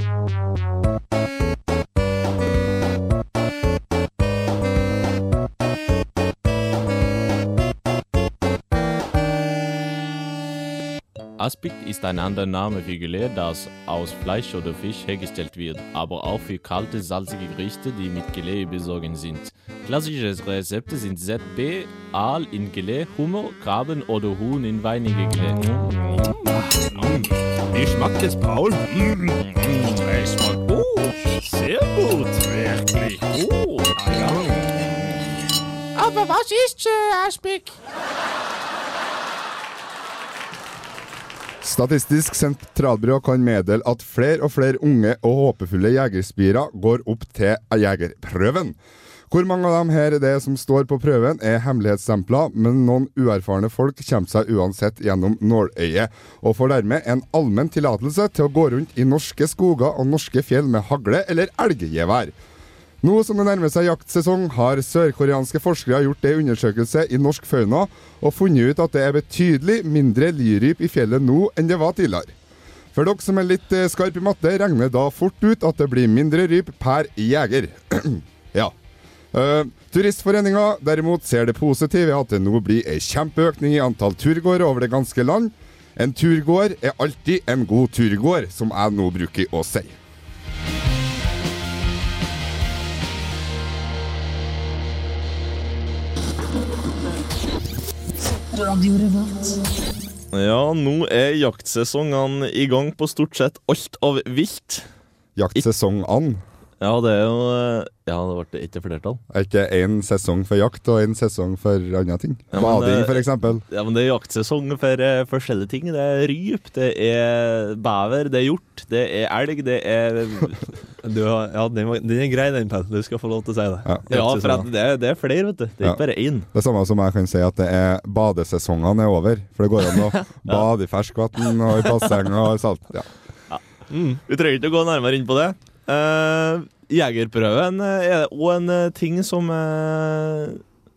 Música Aspik ist ein anderer Name für Gelee, das aus Fleisch oder Fisch hergestellt wird, aber auch für kalte, salzige Gerichte, die mit Gelee besorgen sind. Klassische Rezepte sind ZB, Aal in Gelee, Hummer, Krabben oder Huhn in weinige Gelee. Wie schmeckt es, Paul? Mm, Es schmeckt gut. Sehr gut. Wirklich gut. Ah, ja. Aber was ist äh, Aspik? Statistisk sentralbyrå kan meddele at flere og flere unge og håpefulle jegerspirer går opp til jegerprøven. Hvor mange av dem her det som står på prøven, er hemmelighetsstempla, men noen uerfarne folk kommer seg uansett gjennom nåløyet, og får dermed en allmenn tillatelse til å gå rundt i norske skoger og norske fjell med hagle eller elggevær. Nå som det nærmer seg jaktsesong, har sørkoreanske forskere gjort en undersøkelse i norsk fauna og funnet ut at det er betydelig mindre liryp i fjellet nå enn det var tidligere. For dere som er litt eh, skarp i matte, regner da fort ut at det blir mindre ryp per jeger. ja. Uh, Turistforeninga derimot ser det positive i at det nå blir ei kjempeøkning i antall turgåere over det ganske land. En turgåer er alltid en god turgåer, som jeg nå bruker å si. Ja, nå er jaktsesongene i gang på stort sett alt av vilt. Jaktsesong an. Ja, det er jo eh, Ja, det ble ikke flertall. Er ikke én sesong for jakt og én sesong for andre ting? Ja, Bading, f.eks. Ja, men det er jaktsesong for uh, forskjellige ting. Det er ryp, det er bever, det er hjort, det er elg, det er Du har, ja, den, var- den er grei, den, Pell. Du skal få lov til å si det. Ja. Ja, for at det, er- det er flere, vet du. Det er Ja. ikke bare én. Det samme som jeg kan si at det er badesesongene er over. For det går an å bade i ferskvann og i basseng og salt. Ja. Vi trenger ikke å gå nærmere inn på det. Uh, jegerprøven eh, er òg en eh, ting som, uh,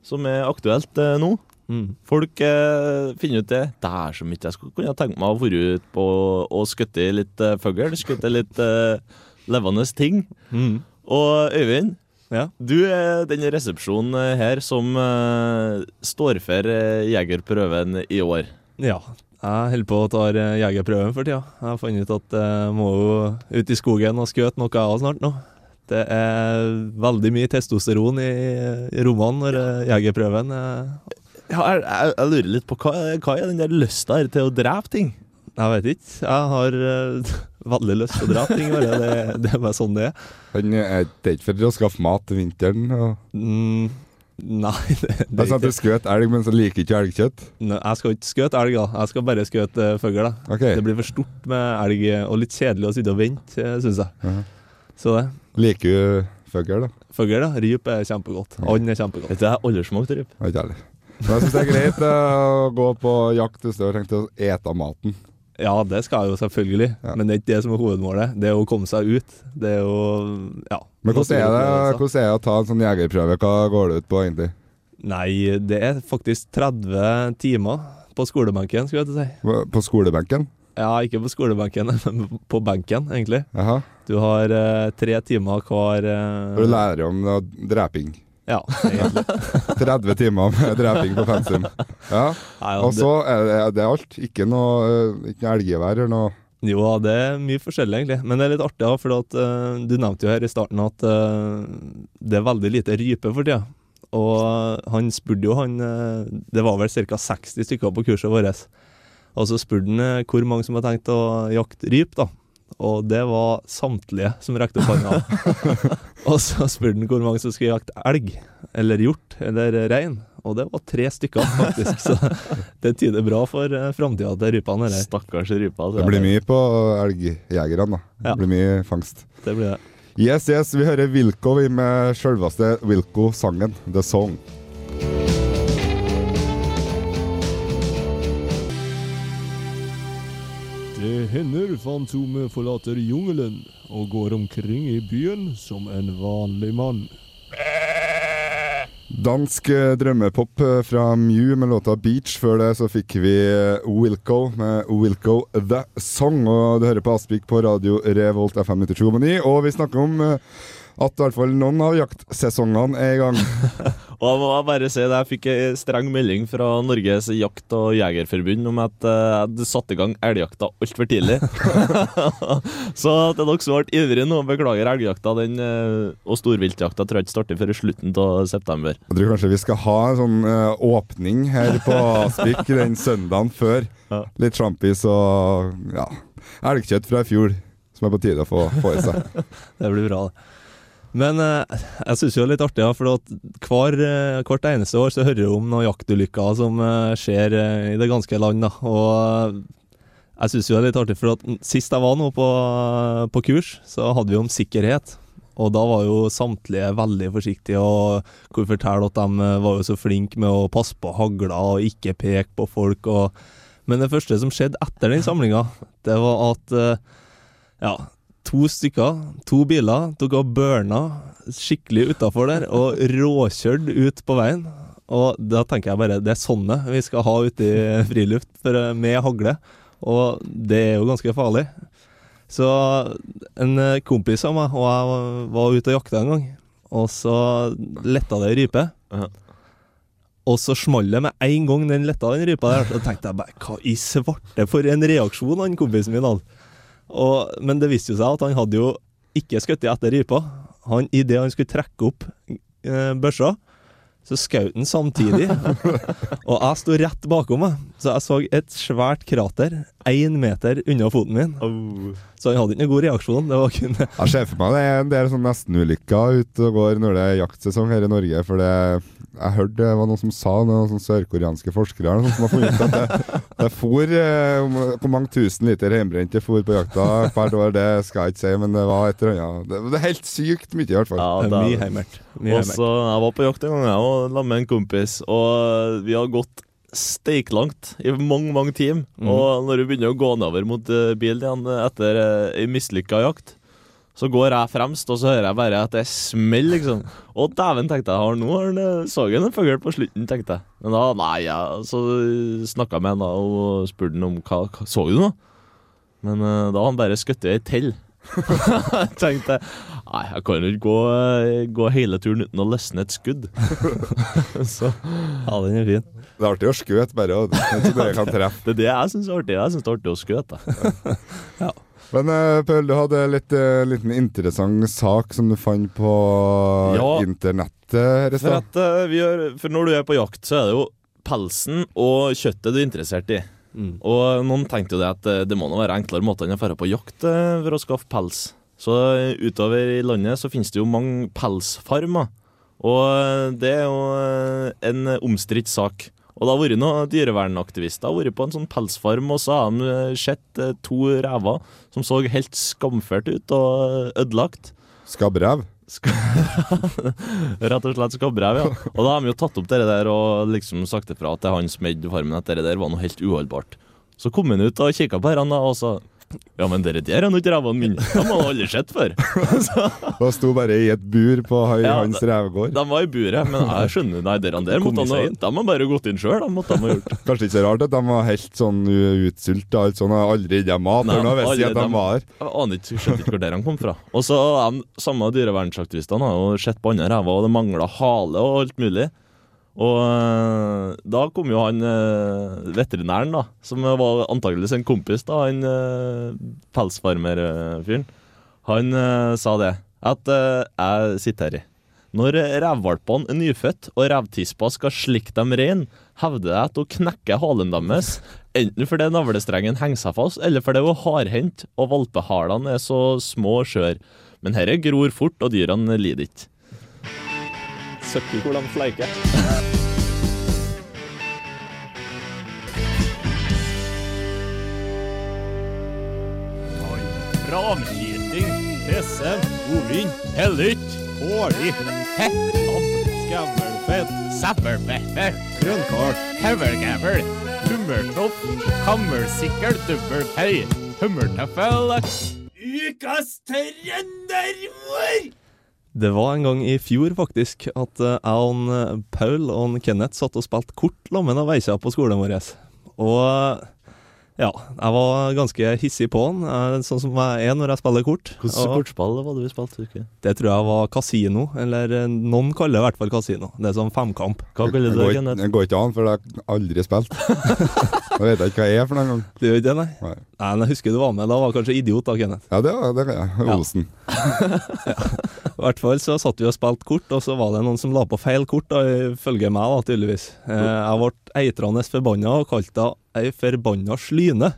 som er aktuelt uh, nå. Mm. Folk eh, finner ut det. Det er så mye jeg skulle kunne tenkt meg å være ute på og skutte litt eh, fugl. Skutte litt eh, levende ting. Mm. Og Øyvind, Ja. du er den resepsjonen eh, her som uh, står for uh, jegerprøven i år. ja. Jeg holder på å ta jegerprøven for tida. Jeg har funnet ut at jeg må jo ut i skogen og skjøte noe av snart nå. Det er veldig mye testosteron i, i rommene når jegerprøven Ja, jeg, jeg, jeg lurer litt på hva, hva er den der lysta til å drepe ting? Jeg vet ikke. Jeg har uh, veldig lyst til å dra ting. Bare. Det, det er bare sånn det er. Han er det er ikke for å skaffe mat til vinteren. Og... Mm, nei, det, det Det er sånn at er du skjøt elg, men så liker ikke elgkjøtt. Nei, Jeg skal ikke skjøte elg, da. Jeg skal bare skjøte uh, fugl. da. Det blir for stort med elg, og litt kjedelig å sitte og vente, syns jeg. Mhm. Så det. Liker du fugl, da? Fugl, da. Ryp er kjempegodt. And er kjempegodt. Vet du, jeg har aldri smakt ryp. Ikke heller. Men jeg syns det er greit eh, å gå på jakt hvis du har tenkt å ete maten. Ja, det skal jeg jo selvfølgelig, Ja. men det er ikke det som er hovedmålet. Det er å komme seg ut. Det er jo Ja. Men hvordan er det, hvordan er det å ta en sånn jegerprøve? Hva går det ut på, egentlig? Nei, det er faktisk 30 timer på skolebenken, skulle jeg til å si. På skolebenken? Ja, ikke på skolebenken, men på benken, egentlig. Aha. Du har uh, tre timer hver uh, du lærer om uh, dreping. Ja, egentlig. 30 timer med dreping på pensum. Ja. Og så er det, det er alt. Ikke noe, eh, ikke noe elggevær eller noe Jo, det er mye forskjellig, egentlig. Men det er litt artig, ja, for at, uh, du nevnte jo her i starten at uh, det er veldig lite rype for tida. Og han spurte jo han Det var vel ca. 60 stykker på kurset vårt. Og så spurte han hvor mange som hadde tenkt å jakte ryp, da. Og det var samtlige som rekte opp hånda. og så spurte han hvor mange som skulle jakte elg, eller hjort, eller rein. Og det var tre stykker, faktisk. Så det tyder bra for uh, framtida til rypene. Stakkars rypa. altså. Det blir mye på elgjegerne, da. Ja. Det blir mye fangst. Det blir det. Yes, yes, vi hører Wilco med sjølveste Wilco-sangen, The Song. Hender Fantomet forlater jungelen og går omkring i byen som en vanlig mann. Dansk eh, drømmepop eh, fra Mew med låta 'Beach'. Før det så fikk vi eh, Wilco med 'Wilco The Song'. Og du hører på Aspik på radio Revolt FM 92,9, Og vi snakker om at i hvert fall noen av jaktsesongene er i gang. Og jeg må bare si det, jeg fikk en streng melding fra Norges jakt- og jegerforbund om at eh, jeg satt i gang elgjakta altfor tidlig. så til dere som ble ivrige nå, beklager elgjakta. Den, eh, og storviltjakta tror jeg ikke starter før i slutten av september. Jeg tror kanskje vi skal ha en sånn uh, åpning her på Aspik den søndagen før. Ja. Litt trampis og ja, elgkjøtt fra i fjor, som er på tide å få, få i seg. Det blir bra, det. Men eh, jeg syns det er litt artig, ja, for hver, eh, hvert eneste år så hører jeg om noen jaktulykker som eh, skjer eh, i det ganske land. Da. Og eh, jeg syns det er litt artig, for at sist jeg var nå på, på kurs, så hadde vi om sikkerhet. Og da var jo samtlige veldig forsiktige og kunne fortelle at de var jo så flinke med å passe på hagla og ikke peke på folk. Og, men det første som skjedde etter den samlinga, det var at eh, ja, to stykker, to biler, tok og burna skikkelig utafor der og råkjørte ut på veien. Og da tenker jeg bare det er sånne vi skal ha ute i friluft for, med hagle. Og det er jo ganske farlig. Så en eh, kompis av meg og jeg var ute og jakta en gang, og så letta det ei rype. Ja. Og så smalt det med en gang den letta den rypa der. Så tenkte jeg bare hva i svarte for en reaksjon han kompisen min hadde. Og, men det viste jo seg at han hadde jo ikke skutt etter rypa. Han, Idet han skulle trekke opp eh, børsa, så skjøt han samtidig. og jeg sto rett bakom meg, så jeg så et svært krater én meter unna foten min. Så han hadde ikke noen god reaksjon. Det var kun Jeg ser for meg det er en del sånn nestenulykker ute og går når det er jaktsesong her i Norge. For det jeg hørte det var noen som sa, noen sånne sørkoreanske forskere eller noen som har funnet ut at det, det for eh, Hvor mange tusen liter hjemmebrent det for på jakta hvert år, det skal jeg ikke si, men det var et eller annet. Det, det er helt sykt mye, i hvert fall. Ja, Det er mye heimert. Mye heimert. Også, Jeg var på jakt en gang jeg, og sammen med en kompis, og vi har gått steiklangt i mange mange timer. Mm. Og når du begynner å gå nedover mot eh, bilen igjen eh, etter ei mislykka jakt, så går jeg fremst, og så hører jeg bare at det smeller, liksom. Og dæven, tenkte jeg, har nå har eh, så jeg en fugl på slutten, tenkte jeg. Men da, nei, ja, så snakka jeg med han da og spurte han om hva, hva Så du noe? Men eh, da har han bare skutt ei tell. Jeg tenkte Nei, jeg kan jo ikke gå, eh, gå hele turen uten å løsne et skudd. så Ja, den er fin. Det er artig å skjøte, bare. Og det er det jeg kan treffe. det er det jeg syns er artig. Jeg syns det er artig å skjøte. Men Pøl, du hadde litt uh, liten interessant sak som du fant på Ja. internettet her i For, stad. at, eh, gjør, for når du er på jakt, så er det jo pelsen og kjøttet du er interessert i. Mm. Og noen tenkte jo det at eh, det må nå være enklere måter enn å dra på jakt eh, for å skaffe pels. Så eh, utover i landet så finnes det jo mange pelsfarmer. Og det er jo en omstridt sak. Og det har vært noen dyrevernaktivister har vært på en sånn pelsfarm, og så har de sett to rever som så helt skamført ut og ødelagt. Skabbrev. Rett og slett skabbrev, ja. Og da har de jo tatt opp det der og liksom sagt ifra til han som eide farmen at det der var noe helt uholdbart. Så kom han ut og kikka på herrene og sa Ja, men dere der er nå ikke revene mine. De har aldri sett før. de sto bare i et bur på høy Ja, hans revegård. de var i buret, men jeg skjønner Nei, dere der måtte han. De har bare gått inn sjøl. De de. Kanskje ikke så rart at de var helt sånn utsulta. Alt sånn, og aldri gitt mat. Nei, nå visste at de var her. Jeg aner ikke, skjønte ikke hvor der han kom fra. Og så de samme dyrevernsaktivistene har jo sett på andre rever, og det mangla hale og alt mulig. Og da kom jo han eh, veterinæren, da, som var antakeligvis en kompis, da, han eh, pelsfarmerfyren. Han eh, sa det, at eh, jeg siterer Når revvalpene er nyfødt og revtispa skal slikke dem rein, hevder jeg at hun knekker halen deres, enten fordi navlestrengen henger seg fast, eller fordi hun er hardhendt og valpehalene er så små og skjøre. Men herre gror fort, og dyrene lider ikke. Søkker hvor de fleiker. Ramskyting, SM, ovin, hellytt, årlig, hettam, skavlfett, sæppelpepper, grønnkål, høvelgævel, hummertopp, kammersikkel, dubbelpei, hummertøffel. Ukas trønderord! Det var en gang i fjor, faktisk, at eh, jeg og Paul og Kenneth satt og spilte kort sammen og veisa på skolen vår. Og ja, jeg var ganske hissig på han, sånn som jeg er når jeg spiller kort. Hvilket kortspill var det vi spilte? husker det tror jeg var kasino, eller eh, noen kaller det i hvert fall kasino. Det er sånn femkamp. Hva kaller du det, ikke- det går ikke an, for det har jeg aldri spilt. Da vet jeg ikke hva jeg er for noen gang. Det gjør ikke det, nei? Nei. Nei, men Jeg husker du var med, da var jeg kanskje idiot da, Kenneth. Ja, det, var- det var jeg. Ja. I hvert fall så satt vi og spilte kort, og så var det noen som la på feil kort, da, ifølge meg, da, tydeligvis. Eh, jeg ble eitrende forbanna og kalte ei forbanna slyne.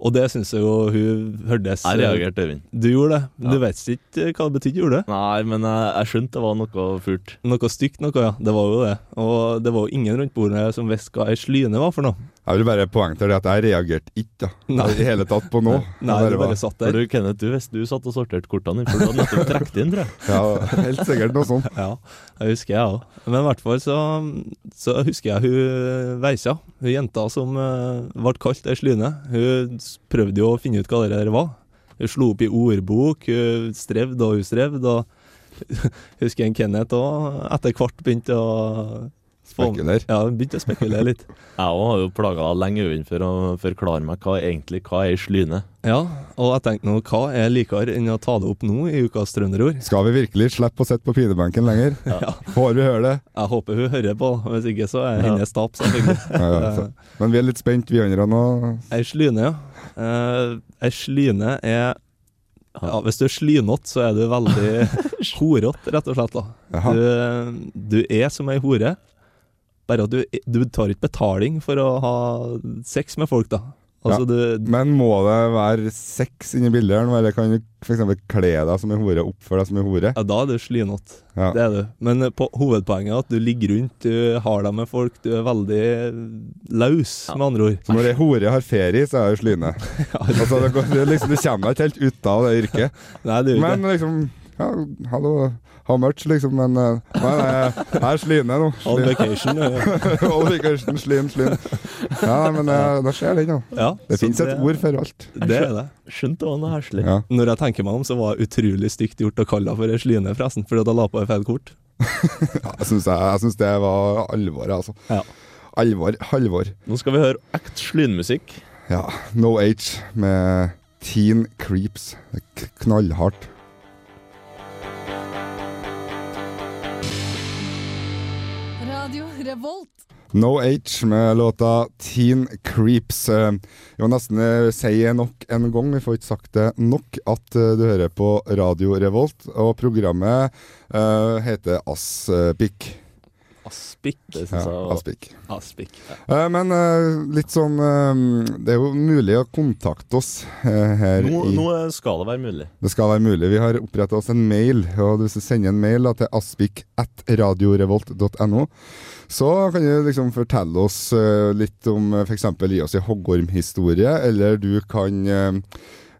Og det syns jeg jo hun hørtes Jeg reagerte, Øyvind. Du gjorde det. Men Ja. Du vet ikke hva det betydde, gjorde du? Nei, men jeg, jeg skjønte det var noe furt. Noe stygt noe, ja. Det var jo det. Og det var jo ingen rundt bordet som visste hva ei slyne var for noe. Jeg vil bare poengtere det at jeg reagerte ikke da. I hele tatt på noe. Nei, bare, du bare satt der. du, Kenneth, du visste du satt og sorterte kortene dine, for du hadde nettopp trukket inn, tror jeg. Ja, helt sikkert noe sånt. Ja, det husker jeg òg. Men i hvert fall så, så husker jeg hun Veisa, hun jenta som uh, ble kalt ei slyne. Hun prøvde jo å finne ut hva det der var. Hun slo opp i ordbok, hun strevde og hun strevde. Og husker en Kenneth òg etter hvert begynte å Spekulere. Ja, begynte å spekulere litt. Jeg har jo plaga lenge for å forklare meg hva egentlig hva er ei slyne. Ja, og jeg tenkte nå, hva er likere enn å ta det opp nå i Ukas trønderord? Skal vi virkelig slippe å sitte på pinebenken lenger? Ja. Får vi høre det? Jeg håper hun hører på, hvis ikke så er hennes Ja. tap, selvfølgelig. Ja, ja. Men vi er litt spent, vi andre nå. Ei slyne, ja. Eh, ei slyne er ja, Hvis du er slynete, så er du veldig horete, rett og slett. da. Du, du er som ei hore, bare at du, du tar ikke betaling for å ha sex med folk, da. Altså, du Men må det være sex inni bildet eller kan du f.eks. kle deg som en hore, oppføre deg som en hore? Ja, da er du slynete. Ja. Det er du. Men eh, på, hovedpoenget er at du ligger rundt, du har deg med folk, du er veldig løs, med andre ord. Så når ei hore har ferie, så er hun slyne. Altså, det, går, det, liksom, du kommer deg ikke helt ut av det yrket. Nei, det Men liksom ja, Hallo, how much, liksom. Men eh, nei, nei, jeg er slyne nå. On vacation. On vacation, slim, slim. Ja, men eh, da skjer det, da. Ja, Det fins et ord for alt. Det er det. Skjønt det var noe heslig. Ja. Når jeg tenker meg om, så var det utrolig stygt gjort å kalle henne for ei sline, forresten, fordi hun la på et feil kort. Ja, jeg syns det var alvor, altså. Ja. Alvor. Halvor. Nå skal vi høre ekte slynmusikk. Ja. No Age med Teen Creeps. Knallhardt. Revolt. No Age med låta Teen Creeps. Eh, Jeg må nesten eh, si nok en gang, vi får ikke sagt det nok, at eh, du hører på Radio Revolt, og programmet heter Aspik. Aspik. Det Ja, synes jeg var Aspik. Aspik. Eh, men eh, litt sånn eh, Det er jo mulig å kontakte oss eh, her nå, i nå skal det være mulig. Det skal være mulig. Vi har oppretta oss en mail, og hvis du sender en mail da, til aspik at radiorevolt.no, så kan du liksom fortelle oss eh, litt om uh, f.eks. gi oss en hoggormhistorie, eller du kan eh,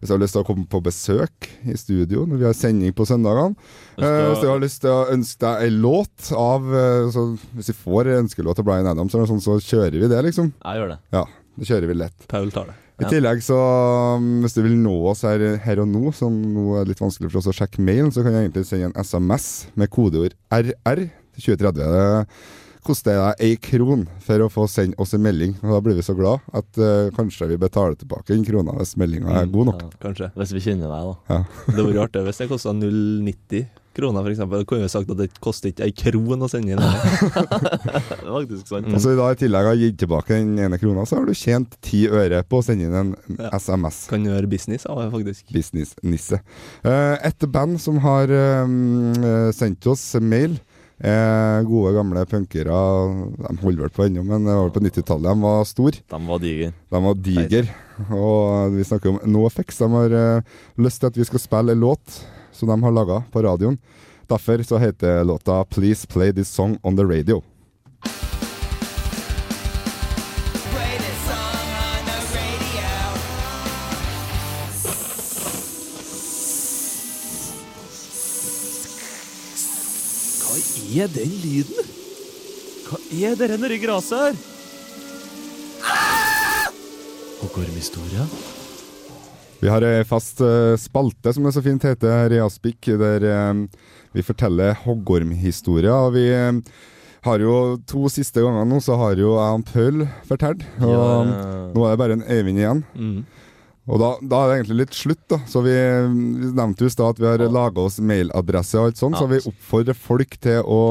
hvis du har lyst til å komme på besøk i studio når vi har sending på søndagene. Hvis Eh, hvis du har lyst til å ønske deg ei låt av eh, så Hvis vi får en ønskelåt av Bryan Adams, så, sånn, så kjører vi det, liksom. Jeg gjør det. Ja, det kjører vi lett. Paul tar det. I tillegg så, um, hvis du vil nå oss her, her og nå, som nå er litt vanskelig for oss å sjekke mailen, så kan jeg egentlig sende en SMS med kodeord RR til 2030. Koster deg ei kron for å få sende oss en melding, og da blir vi så glad at uh, kanskje vi betaler tilbake en krone hvis meldinga er god nok. Ja. Kanskje. Hvis vi kjenner deg, da. Det hadde vært artig hvis det kosta 0,90 kroner, f.eks. Da kunne vi sagt at det koster ikke ei kron å sende inn. Faktisk sant. Mm. Og så i dag i tillegg har gitt tilbake den ene krona, så har du tjent ti øre på å sende inn en Ja. SMS. Kan gjøre business av det, faktisk. Business-nisse. Eh, et band som har eh, sendt oss mail, er gode, gamle punkere. De holder vel på ennå, men det var på 90-tallet de var store. De var diger. De var diger. Og vi snakker om NoFX. De har eh, lyst til at vi skal spille en låt som de har laga på radioen. Derfor så heter låta 'Please Play This Song On The Radio'. Er den lyden? Hva er det nedi gresset her? Hoggormhistoria? Vi har ei fast eh, spalte, som det så fint heter her i Aspik, der eh, vi forteller hoggormhistorier. Og vi eh, har jo to siste ganger nå, så har jo jeg og Paul fortalt. Og Ja. nå er det bare en Eivind igjen. Mm. Og da, da er det egentlig litt slutt, da. Så vi, vi nevnte jo i stad at vi har laga oss mailadresse og alt sånt, så vi oppfordrer folk til å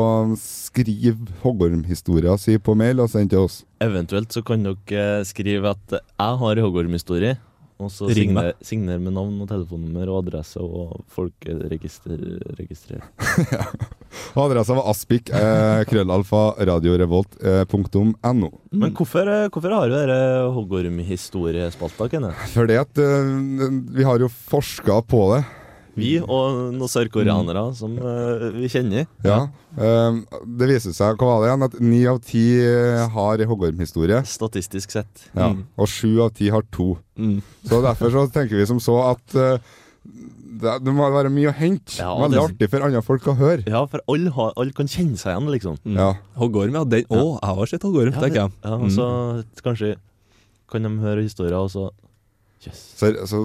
skrive hoggormhistoria si på mail og sende til oss. Eventuelt så kan dere skrive at jeg har Hoggorm-historie, og så Ring signer, signer med navn og telefonnummer og adresse og folkeregister registrere. Og adressa var aspik, eh, krøllalfa, radiorevolt.no. eh. Men hvorfor, eh, hvorfor har du denne hoggormhistoriespalta, Kenneth? Fordi at eh, vi har jo forska på det. Vi og noen sørkoreanere som uh, vi kjenner. Ja. Um, det viser seg, hva var det igjen, at ni av ti eh, har hoggormhistorie. Statistisk sett. Ja. Mm. Og sju av ti har to. Mm. Så derfor så tenker vi som så at uh, det, det må være mye å hente. Ja, Veldig det- artig for andre folk å høre. Ja, for alle, har, alle kan kjenne seg igjen, liksom. Mm. Ja. Hoggorm, ja. Den, Å, jeg har sett hoggorm, Ja, tenker jeg. Ja, og så kanskje kan de høre historier, og så Jøss. Så, så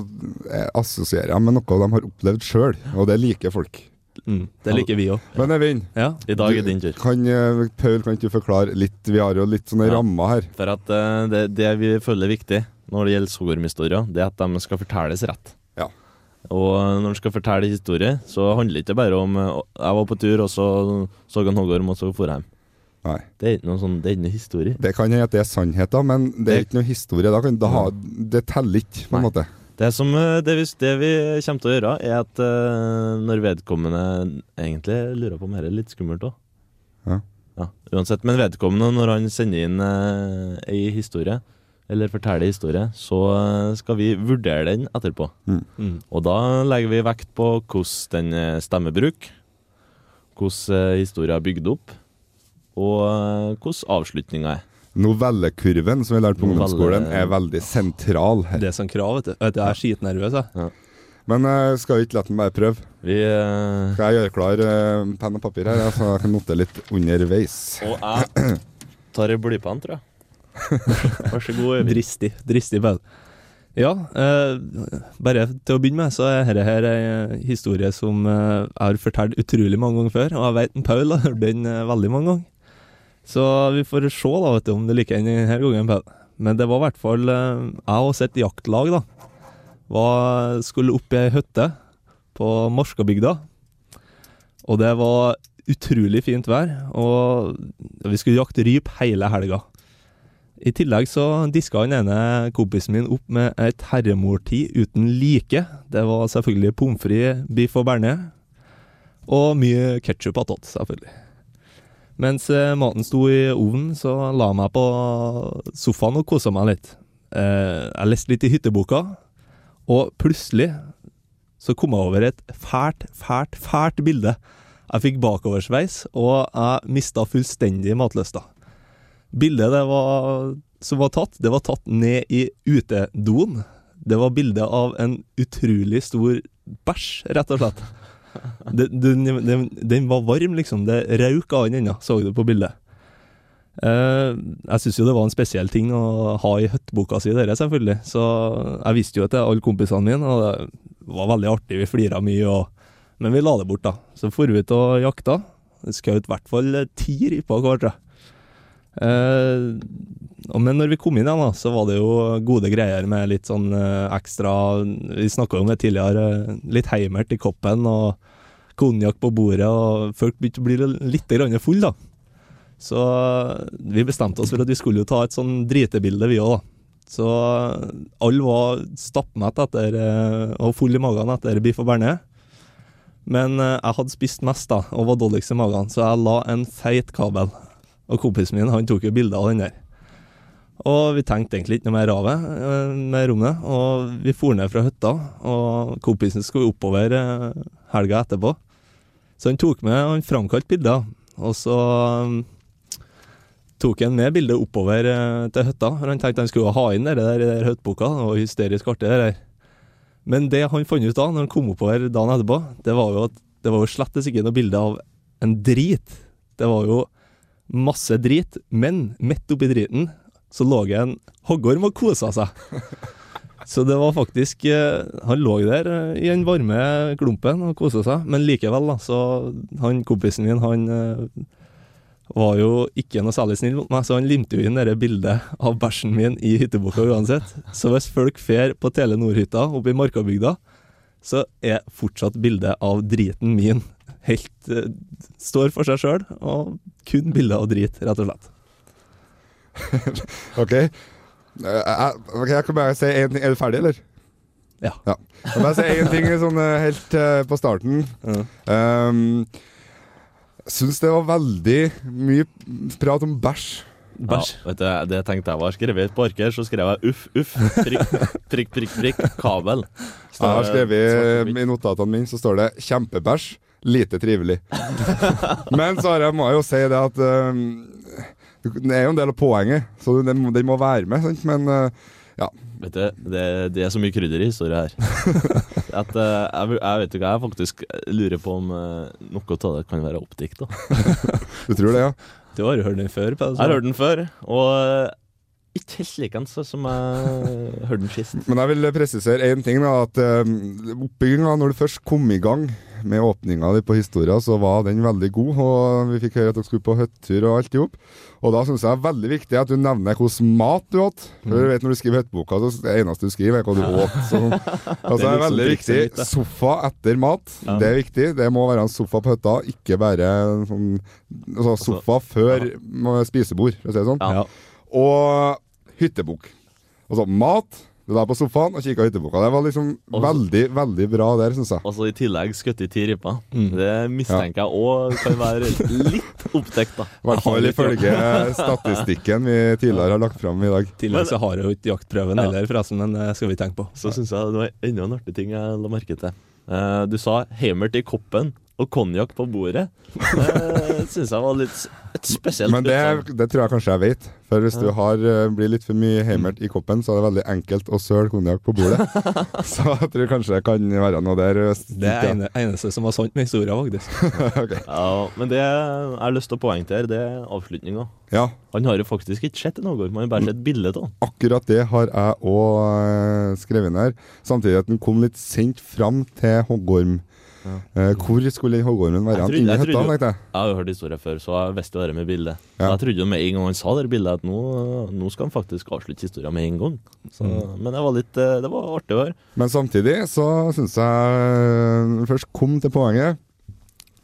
jeg assosierer jeg med noe de har opplevd sjøl, og det liker folk. Mm. Det liker vi òg. Men Eivind, Ja. I dag er din tur. kan, eh, Paul, kan ikke du forklare litt? Vi har jo litt sånne Ja. rammer her. For at eh, det, det vi føler er viktig når det gjelder Hoggorm-historier, det er at de skal fortelles rett. Ja. Og når en skal fortelle historie, så handler det ikke bare om eh, Jeg var på tur, og så så en hoggorm, og så for jeg hjem. Nei. Det er ikke noe sånn, det er ikke noe historie. Det kan hende at det er sannheten, men det er Det- ikke noe historie. Da kan, da ha, det teller ikke, på en Nei. måte. Det, som, eh, det, vi, det vi kommer til å gjøre, er at eh, når vedkommende Egentlig lurer på om dette er litt skummelt òg. Ja. Ja, uansett. Men vedkommende, når han sender inn uh, ei historie, eller forteller historie, så eh, skal vi vurdere den etterpå. Mm. Og da legger vi vekt på hvordan den eh, stemmebruk, hvordan eh, historien er bygd opp, og eh, hvordan avslutninga er. Novellekurven som vi lærte på Novelle- ungdomsskolen, er veldig sentral her. Det er sånn krav, vet du. Vet du, Jeg er skitnervøs, jeg. Men uh, skal vi ikke la den bare prøve? Vi uh... Skal jeg gjøre klar uh, penn og papir her, ja, så jeg kan notere litt underveis? Og jeg tar ei blypenn, tror jeg. Vær så god. Øyvind. Dristig. Dristig penn. Ja, eh, bare til å begynne med, så er dette her ei historie som eh, jeg har fortalt utrolig mange ganger før, og jeg vet en Paul har hørt den eh, veldig mange ganger. Så vi får se da, vet du, om det liker en denne gangen. Men det var i hvert fall eh, jeg og sitt jaktlag, da. Var, skulle opp i ei hytte på Marskabygda. Og det var utrolig fint vær, og vi skulle jakte ryp hele helga. I tillegg så diska han ene kompisen min opp med et herremåltid uten like. Det var selvfølgelig pommes frites, biff og bearnés. Og mye ketsjup attåt, selvfølgelig. Mens eh, maten sto i ovnen, så la jeg meg på sofaen og kosa meg litt. Eh, jeg leste litt i hytteboka, og plutselig så kom jeg over et fælt, fælt, fælt bilde. Jeg fikk bakoversveis, og jeg mista fullstendig matlysta. Bildet det var, som var tatt, det var tatt ned i utedoen. Det var bilde av en utrolig stor bæsj, rett og slett. Den, den, den, var varm, liksom. Det røk av den ennå, så du på bildet. Uh, jeg syns jo det var en spesiell ting å ha i høttboka si, dere, selvfølgelig. Så jeg visste jo til alle kompisene mine, og det var veldig artig. Vi flira mye, og, men vi la det bort, da. Så for vi ut og jakta. Skjøt i hvert fall ti ryper hver, tror jeg. Eh, men når vi kom inn igjen, da, så var det jo gode greier med litt sånn eh, ekstra Vi snakka om det tidligere. eh, Litt heimert i koppen og konjakk på bordet, og folk begynte å bli litt full da. Så vi bestemte oss for at vi skulle jo ta et sånn dritebilde, vi òg, da. Så alle var stappmette etter og full i magen etter biff og bearnés. Men jeg hadde spist mest da, og var dårligst i magen, så jeg la en feit kabel. Og kompisen min han tok jo bilde av den der. Og vi tenkte egentlig ikke noe mer av det eh, med rommet, og vi for ned fra hytta. Og kompisen skulle oppover eh, helga etterpå. Så han tok med, han framkalte bilder. Og så um, tok han med bildet oppover eh, til hytta, for han tenkte han skulle ha inn det der i hytteboka. Det var hysterisk artig, det der. Men det han fant ut da, når han kom oppover dagen etterpå, det var jo at det var jo slettes ikke noe bilde av en drit. Det var jo masse drit, men midt oppi driten så lå en hoggorm og kosa seg. Så det var faktisk eh, Han lå der eh, i den varme klumpen og kosa seg, men likevel, da, så han kompisen min, han eh, var jo ikke noe særlig snill mot meg, så han limte jo inn det bildet av bæsjen min i hytteboka uansett. Så hvis folk fer på Telenor-hytta oppe i Markabygda, så er fortsatt bildet av driten min helt uh, Står for seg sjøl, og kun bilder og drit, rett og slett. OK. Uh, okay. ok, jeg kan bare si én ting. Er du ferdig, eller? Ja. Jeg kan bare si én ting sånn helt uh, på starten. Ja. Um, Syns det var veldig mye prat om bæsj. Ja, vet du, det tenkte jeg var skrevet på arket, så skrev jeg uff, uff, prikk, prikk, prikk, prikk, kabel. Jeg har skrevet i notatene mine så står det 'kjempebæsj', lite trivelig. Men så har jeg, må jeg jo si det at um, det er jo en del av poenget, så den, den må være med. Sant? Men uh, Vet du, det, det er så mye krydder i historien her. At, uh, jeg, jeg vet ikke, jeg faktisk lurer på om uh, noe av det kan være oppdikta. du tror det, ja? Du har hørt den før? Jeg har hørt den før, og ikke helt likeens som jeg hørte den sist. Men jeg vil presisere én ting. da, at um, Oppbygginga, når du først kom i gang med åpninga di på historia, så var den veldig god. og Vi fikk høre at dere skulle på hyttetur og alt i hop. Og da syns jeg det er veldig viktig at du nevner hvordan mat du åt. For du vet Når du skriver hytteboka, så det eneste du skriver, er hva du åt. Så, altså, det er liksom veldig viktig. Sofa etter mat, det er viktig. Det må være en sofa på hytta, ikke bare sånn, altså, sofa før spisebord, for å si det sånn. Ja. Og hyttebok. Altså mat. Du var på sofaen og kikka hytteboka. Det var liksom også, veldig, veldig bra der, syns jeg. Og så i tillegg skutt i ti ryper. Mm. Det mistenker jeg òg kan være litt oppdekt, da. I hvert fall ifølge statistikken vi tidligere har lagt fram i dag. I tillegg så har jeg jo ikke jaktprøven Ja. heller, forresten, men det skal vi tenke på. Så syns jeg det var enda en artig ting jeg la merke til. Eh, du sa 'Heimert i koppen' og konjakk på bordet. Det syns jeg var litt et spesielt Men det, det tror jeg kanskje jeg vet. For hvis du har, eh, blir litt for mye heimert i koppen, så er det veldig enkelt å søle konjakk på bordet. så jeg tror kanskje det kan være noe der. eh, Det er ene, eneste som var sant med historien, faktisk. okay. Ja, men det jeg har lyst til å poengtere, det er avslutninga. Ja, Han har jo faktisk ikke sett hoggorm, han har bare sett bilde av den. akkurat det har jeg òg skrevet ned her. Samtidig at den kom litt sent fram til hoggorm. Ja. Eh, hvor skulle den hoggormen være? Jeg i jeg hytta, tenkte jeg. Jeg har jo hørt historien før, så jeg visste jo det med bildet. Ja. Jeg trodde jo med en gang han sa det bildet, at nå, nå skal han faktisk avslutte historien med en gang. Så, Men det var litt eh, Det var artig å høre. Men samtidig så syns jeg først kom til poenget,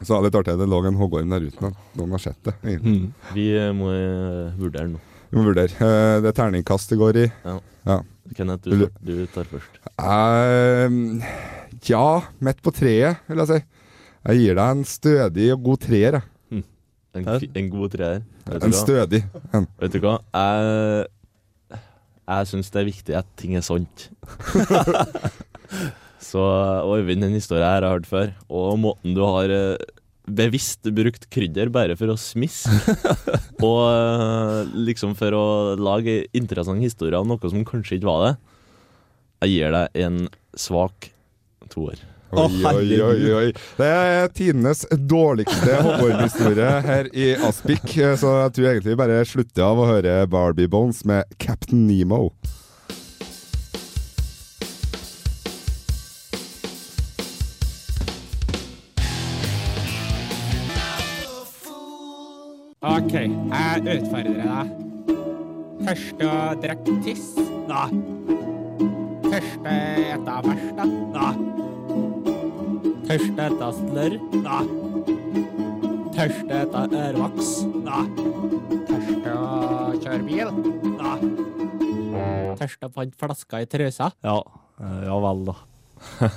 så er litt artig det lå en hoggorm der uten at noen har sett det. Mm. Vi eh, må vurdere nå. Vi må vurdere. Det er terningkast det går i. Kenneth, du, Kenneth, du- du tar først. Eh, ja, midt på treet, vil jeg si. Jeg gir deg en stødig og god treer. jeg. En, en god treer. En stødig en. Vet du hva? Jeg, jeg syns det er viktig at ting er sant. Så Øyvind, den historien her har jeg hørt før. Og måten du har eh, bevisst brukt krydder bare for å smisse. og eh, liksom for å lage interessant historier av noe som kanskje ikke var det. Jeg gir deg en svak toer. Oi, oi, oi, oi. Det er tidenes dårligste hoggormhistorie her i Aspik, så jeg tror egentlig vi bare slutter av å høre Barbie Bones med Captain Nemo. OK, jeg utfordrer deg. Første å drikke tiss? Nei. Første etter da? Nei. Første ete slørr? Nei. Tørste etter ørevoks? Nei. Tørste å kjøre bil? Nei. Tørste å fant flaska i trusa? Ja. eh, ja vel, da.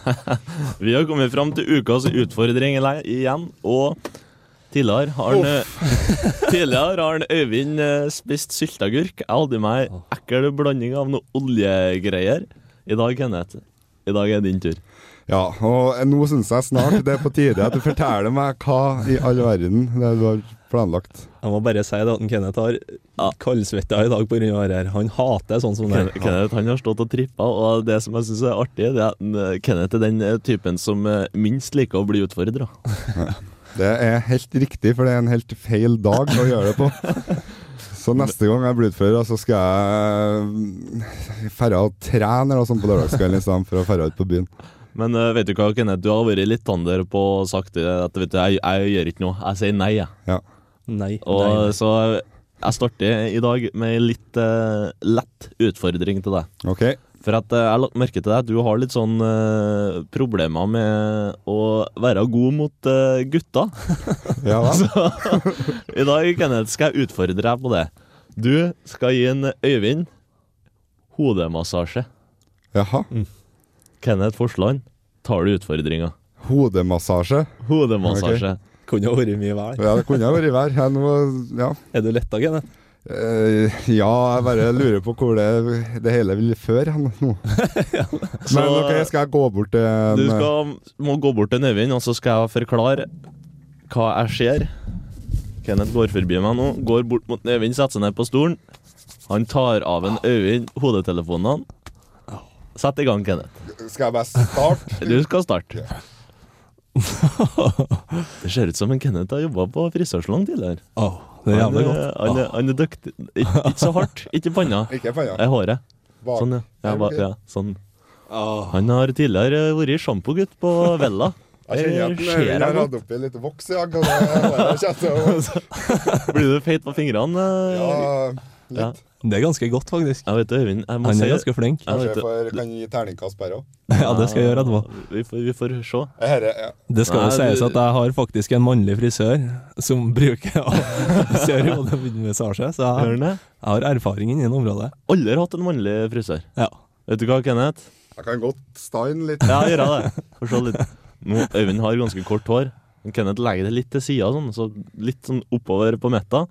Vi har kommet fram til ukas utfordring igjen, og tidligere har han, tidligere har han Øyvind eh, spist sylteagurk. Jeg hadde i meg ekkel blanding av noe oljegreier. I dag, Kenneth, i dag er din tur. Ja, og nå syns jeg snart det er på tide at du forteller meg hva i all verden det er du har planlagt. Jeg må bare si det at Kenneth har kaldsvetta i dag pga. det her. Han hater sånn som det. Ken- Kenneth han har stått og trippa, og det som jeg syns er artig, det er at eh, Kenneth er den eh, typen som eh, minst liker å bli utfordra. Det er helt riktig, for det er en helt feil dag å gjøre det på. Så neste gang jeg blir utfører, så skal jeg ferde og trene eller noe sånt på lørdagskvelden istedenfor for å ferde ut på byen. Men uh, vet du hva, Kenneth, du har vært litt tander på å sagt at vet du, jeg, jeg gjør ikke noe. Jeg sier nei, jeg. Nei. Og nei. så jeg starter i dag med litt uh, lett utfordring til deg. OK? For at eh, jeg har lagt merke til deg at du har litt sånn uh, problemer med å være god mot uh, gutta. Ja da. Så i dag, Kenneth, skal jeg utfordre deg på det. Du skal gi en Øyvind hodemassasje. Jaha. Kenneth Forsland, tar du utfordringa? Hodemassasje? Hodemassasje. Kunne vært mye vær. Ja, det kunne vært vær. Ja, nå, ja. Er du letta, Kenneth? Eh, ja, jeg bare lurer på hvor det, det hele vil føre hen nå. Så Men ok, skal jeg gå bort til en du skal, må gå bort til Øyvind, og så skal jeg forklare hva jeg ser. Kenneth går forbi meg nå, går bort mot Øyvind, setter seg ned på stolen. Han tar av en Øyvind hodetelefonene. Sett i gang, Kenneth. Skal jeg bare starte? Du skal starte. Det ser ut som en Kenneth har jobba på frisørsalong tidligere. Åh, det er jævlig godt. han, er, han er dyktig. Ikke, ikke så hardt. Ikke panna. Ikke panna. Det er håret. Bak. Sånn, ja. ja, ba, ja sånn. Åh. Han har tidligere vært sjampogutt på Vella. Jeg kjenner at den øynene har hatt oppi litt voks i dag. og det- det kjenner jeg- Blir du feit på fingrene? Ja, Ja. litt. Det er ganske godt, faktisk. Jeg vet det, Øyvind. Jeg må Han er si ganske flink. Jeg vet Kanskje jeg får, kan gi terningkast bare òg. Ja, det skal jeg gjøre etterpå. Vi får, vi får se. Ja. Det skal jo Nei, sies du- at jeg har faktisk en mannlig frisør som bruker å kjøre hodemassasje, så jeg, han det? jeg har erfaring innen området. Alle har hatt en mannlig frisør. Ja. Vet du hva, Kenneth? Jeg kan godt steine litt. Ja, gjør jeg det. Få se litt. Nå, Øyvind har ganske kort hår. Men Kenneth legger det litt til sida, sånn, så litt sånn oppover på midten.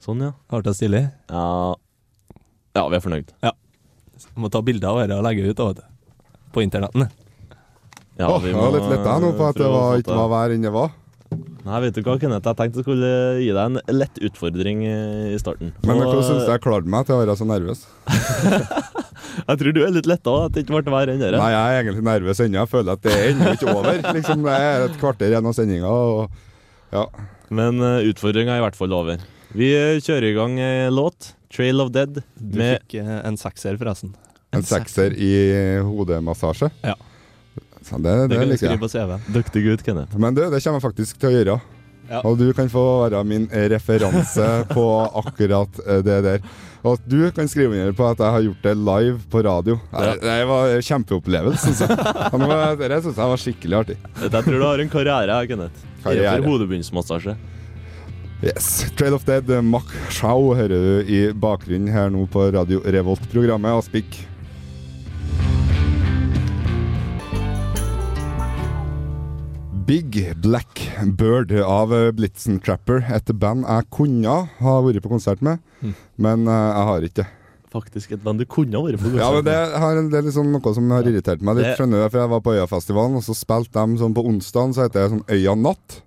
Sånn, ja. Har det stilig. ja. Ja, vi er fornøyd. Må ta bilder av dette og legge ut vet du. På internetten. Ja, Åh, jeg var litt letta nå på at det var, ikke var vær enn det var. Nei, vet du hva, Kenneth? Jeg tenkte jeg skulle gi deg en lett utfordring eh, i starten. Men hva hvordan syns du jeg klarte meg til å være så nervøs? Jeg tror du er litt letta at det ikke ble verre enn det. Nei, jeg er egentlig nervøs ennå. Jeg føler at det er ennå ikke over. Liksom, det er et kvarter igjen av sendinga. Og... Ja. Men uh, utfordringa er i hvert fall over. Vi eh, kjører i gang låt, 'Trail of Dead', Du med fikk eh, en sekser, forresten. En sekser i hodemassasje. Ja. Så det, Det det kan du skrive på CV Duktig dyktig gutt, Kenneth. Men du, det kommer jeg faktisk til å gjøre. Ja. Og du kan få være min referanse på akkurat eh, det der. Og at du kan skrive under på at jeg har gjort det live på radio. Ja. Det, det var en kjempeopplevelse, syns jeg. Det syns jeg var skikkelig artig. Jeg tror du har en karriere, Kenneth. Karriere. Innenfor hodebunnsmassasje. Yes. Trail of Dead, Mach Mack Shao hører du i bakgrunnen her nå på Radio Revolt-programmet Aspik. Big Black Bird av eh, Blitzen Trapper, et band jeg kunne ha vært på konsert med, Mm. men eh, jeg har ikke. Faktisk et band du kunne ha vært på. konsert med. Ja, men det, har, det er liksom noe som har irritert meg litt. Skjønner du, for Jeg var på Øyafestivalen, og så spilte de sånn på onsdagen, så heter det sånn Øya Natt.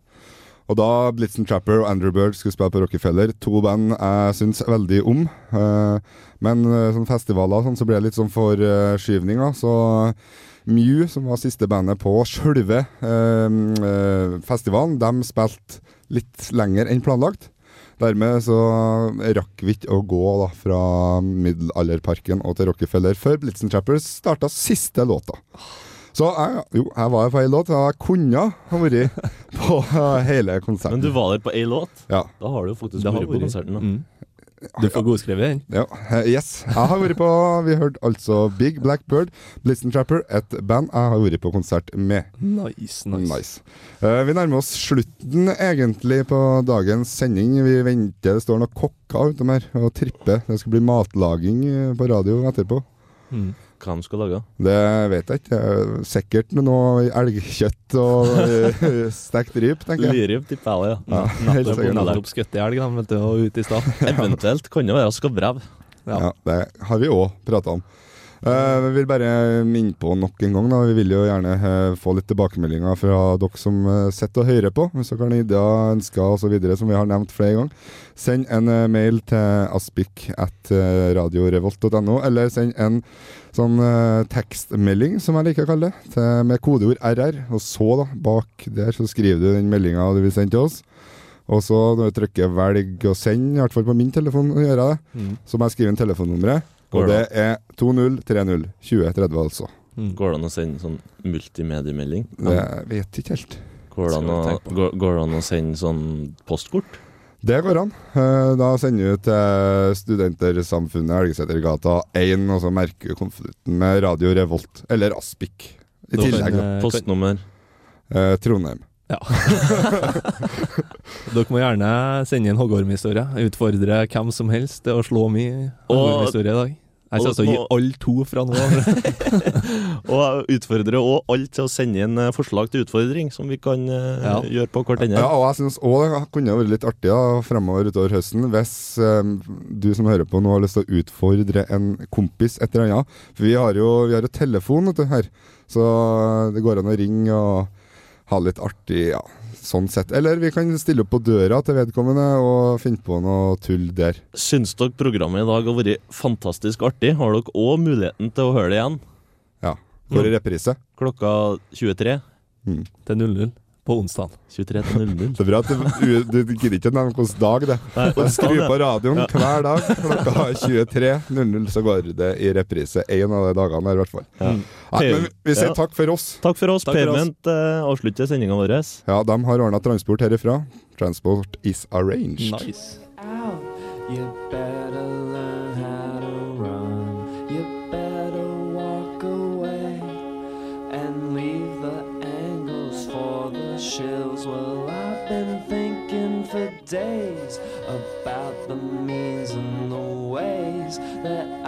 Og da Blitzen Trapper og Andrew Bird skulle spille på Rockefeller, to band jeg syns veldig om. Eh, men eh, sånn festivaler sånn, så ble det litt sånn forskyvninger. Så Mew, som var siste bandet på sjølve eh, eh, festivalen, de spilte litt lenger enn planlagt. Dermed så rakk vi ikke å gå da, fra Middelalderparken og til Rockefeller før Blitzen Trappers starta siste låta. Så jeg, jo, jeg var på ei låt, og jeg kunne ha vært på hele konserten. Men du var der på ei låt. Ja. Da har du jo faktisk vært på konserten. Da. Mm. Du får godskrevet den. Ja, yes. Jeg har vært på Vi hørte altså Big Black Bird, Blitzen Trapper, et band jeg har vært på konsert med. Nice, nice. Nice. Uh, vi nærmer oss slutten egentlig på dagens sending. Vi venter, det står noen kokker utom her og tripper. Det skal bli matlaging eh, på radio etterpå. Mm. Hva de skal lage? Det vet jeg ikke. Sikkert med noe elgkjøtt og eh, stekt ryp, tenker jeg. Lyrip tipper jeg, Ja, ja. helt Nettopp, nettopp skutt elg, de, vet du, og ute i stad. Eventuelt kan det være skabbrev. Ja. Ja, det har vi òg prata om. Eh, vi vil bare minne på nok en gang. Da. Vi vil jo gjerne eh, få litt tilbakemeldinger fra dere som uh, sitter og hører på. Hvis dere har ideer, ønsker osv., som vi har nevnt flere ganger. Send en mail til aspik at radiorevolt.no, eller send en sånn tekstmelding, som jeg liker å kalle det, til, med kodeord RR. Og så, da, bak der, så skriver du den meldinga du vil sende til oss. Og så når du trykker 'velg og send', i hvert fall på min telefon, gjør jeg det, Mm. så må jeg skrive inn telefonnummeret. Går Og det er 2030 2030, altså. Mm. Går det an å sende sånn multimediemelding? Det vet ikke helt. Går det an å, går, det an å sende sånn postkort? Det går an. Eh, Da sender vi til Studentersamfunnet Elgesetergata 1, og så merker vi konvolutten med Radio Revolt, eller Aspik. I tillegg, eh, Postnummer? Eh, Trondheim. Ja. Dere må gjerne sende inn hoggormhistorie. Utfordre hvem som helst til å slå min hoggormhistorie i dag. Jeg skal altså gi alle to fra nå av. Og utfordrer òg alle til å sende inn eh, forslag til utfordring, som vi kan eh, Ja. gjøre på kort ende. Ja, og jeg syns òg det kunne vært litt artig da, fremover utover høsten hvis um, du som hører på nå har lyst til å utfordre en kompis et eller annet. For vi har jo, vi har jo telefon vet du, her, så det går an å ringe og ha litt artig, ja, sånn sett. Eller vi kan stille opp på døra til vedkommende og finne på noe tull der. Syns dere programmet i dag har vært fantastisk artig? Har dere òg muligheten til å høre det igjen Ja. Går i reprise. klokka 23? til 00 på onsdag. 23.00. Det er bra at du, du, gidder ikke å nevne hvilken dag det er. Nei, Skru på radioen hver dag klokka 23.00, så går det i reprise en av de dagene her, i hvert fall. Ja. Nei, men vi sier Ja. takk for oss. Takk for oss. Payment eh, avslutter sendinga vår. Ja, de har ordna transport herifra. Transport is arranged. Nice. Ow. You better days about the means and the ways that